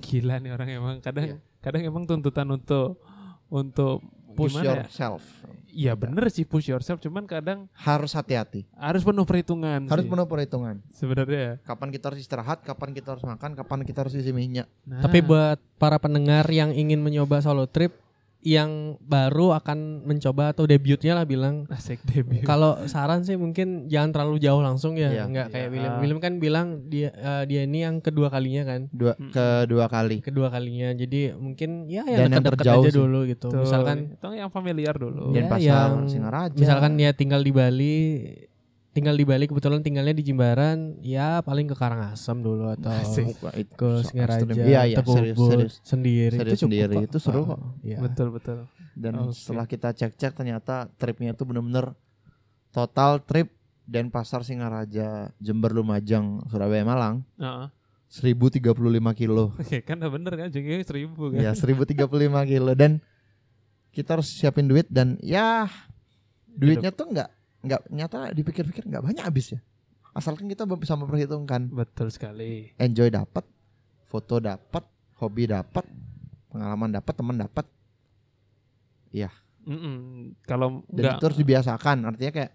Gila nih orang emang kadang Iya. kadang emang tuntutan untuk untuk push gimana ya? yourself. Iya bener sih push yourself cuman kadang harus hati-hati. Harus penuh perhitungan harus sih, penuh perhitungan. Sebenarnya. kapan kita harus istirahat kapan kita harus makan kapan kita harus isi minyak. Nah, Tapi buat para pendengar yang ingin mencoba solo trip yang baru akan mencoba atau debutnya lah bilang asik debut. kalau saran sih mungkin jangan terlalu jauh langsung ya Iya. nggak kayak Iya. William William kan bilang dia eh, dia ini yang kedua kalinya kan dua Mm-mm. kedua kali kedua kalinya jadi mungkin ya yang Dan yang dekat-dekat terjauh aja sih. dulu gitu Tuh, misalkan itu yang familiar dulu. Denpasar yang- Singaraja misalkan dia tinggal di Bali tinggal di Bali kebetulan tinggalnya di Jimbaran ya paling ke Karangasem dulu atau Asik. Itu ke Singaraja iya iya Teguh serius serius sendiri Serius itu cukup sendiri, kok. itu seru Ah, kok. iya. Betul betul. Dan Oke. setelah kita cek-cek ternyata tripnya itu bener-bener total trip Denpasar Singaraja Jember Lumajang Surabaya Malang Heeh. 1035 kilo. *laughs* Oke, kan udah bener kan jengnya seribu kan. ya 1035 kilo dan kita harus siapin duit dan ya duitnya tuh nggak nggak nyata dipikir-pikir nggak banyak habis ya. Asalkan kita bisa memperhitungkan Betul sekali. enjoy dapat, foto dapat, hobi dapat, pengalaman dapat, teman dapat. Mm-mm. Kalau Dan itu harus dibiasakan. Artinya kayak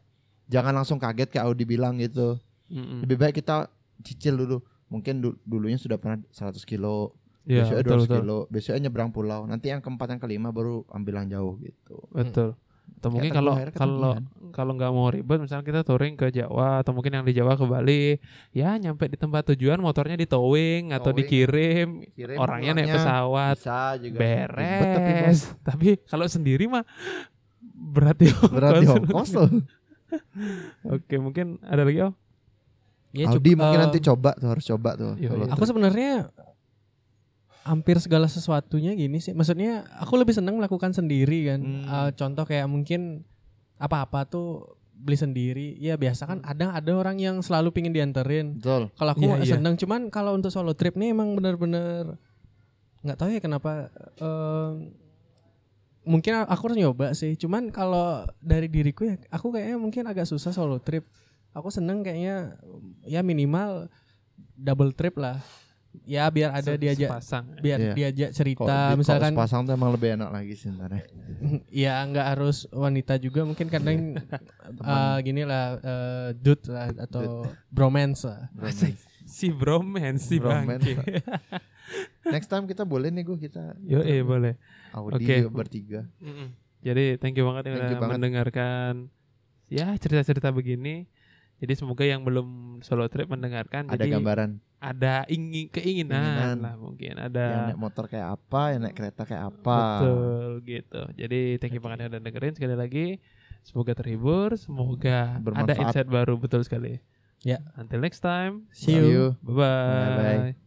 jangan langsung kaget kayak Audi bilang gitu. Mm-mm. Lebih baik kita cicil dulu. Mungkin du- dulunya sudah pernah 100 kilo, ya, besoknya betul 200 betul. kilo, besoknya nyebrang pulau. Nanti yang keempat yang kelima baru ambil yang jauh gitu. Betul. Atau mungkin kalau kalau ketagihan. kalau nggak mau ribet misalnya kita touring ke Jawa atau mungkin yang di Jawa ke Bali, ya nyampe di tempat tujuan motornya di towing atau Towing. dikirim, Kirim orangnya naik pesawat, bisa juga. Ribet tapi bos. beres. Tapi kalau sendiri mah berat ya. *laughs* Berat di ongkos loh. Oke, mungkin ada lagi oh. Ya, Audi cuk- mungkin eh, nanti coba tuh harus coba tuh. Iya, iya. Aku sebenarnya hampir segala sesuatunya gini sih. Maksudnya aku lebih senang melakukan sendiri kan. Hmm. Eh, contoh kayak mungkin apa-apa tuh beli sendiri. Ya biasa kan ada ada orang yang selalu pingin dianterin. Betul. Kalau aku Iya, iya. seneng cuman kalau untuk solo trip nih emang bener-bener nggak tahu ya kenapa eh, mungkin aku harus nyoba sih. Cuman kalau dari diriku ya aku kayaknya mungkin agak susah solo trip. Aku seneng kayaknya ya minimal double trip lah. Ya biar ada Se- diajak sepasang. biar Iya. diajak cerita di- kalau misalkan sepasang tuh emang lebih enak lagi sih sebenarnya. *laughs* ya nggak harus wanita juga mungkin kadang eh *laughs* gini lah eh, dude lah atau bromance lah. Asik. Si bromance si Bromance. bangke. *laughs* Next time kita boleh nih gue kita Yo, eh boleh. Audi Oke. bertiga. Mm-mm. Jadi thank you banget yang udah banget. mendengarkan ya cerita-cerita begini. Jadi semoga yang belum solo trip mendengarkan Ada jadi gambaran ada ingin keinginan Keinginan. lah mungkin yang ada naik motor kayak apa, yang naik kereta kayak apa. betul gitu. Jadi thank you banget yang udah dengerin sekali lagi. Semoga terhibur, semoga ada Bermanfaat. insight baru betul sekali. Ya. Until next time. See you. See you. Bye bye. Bye-bye.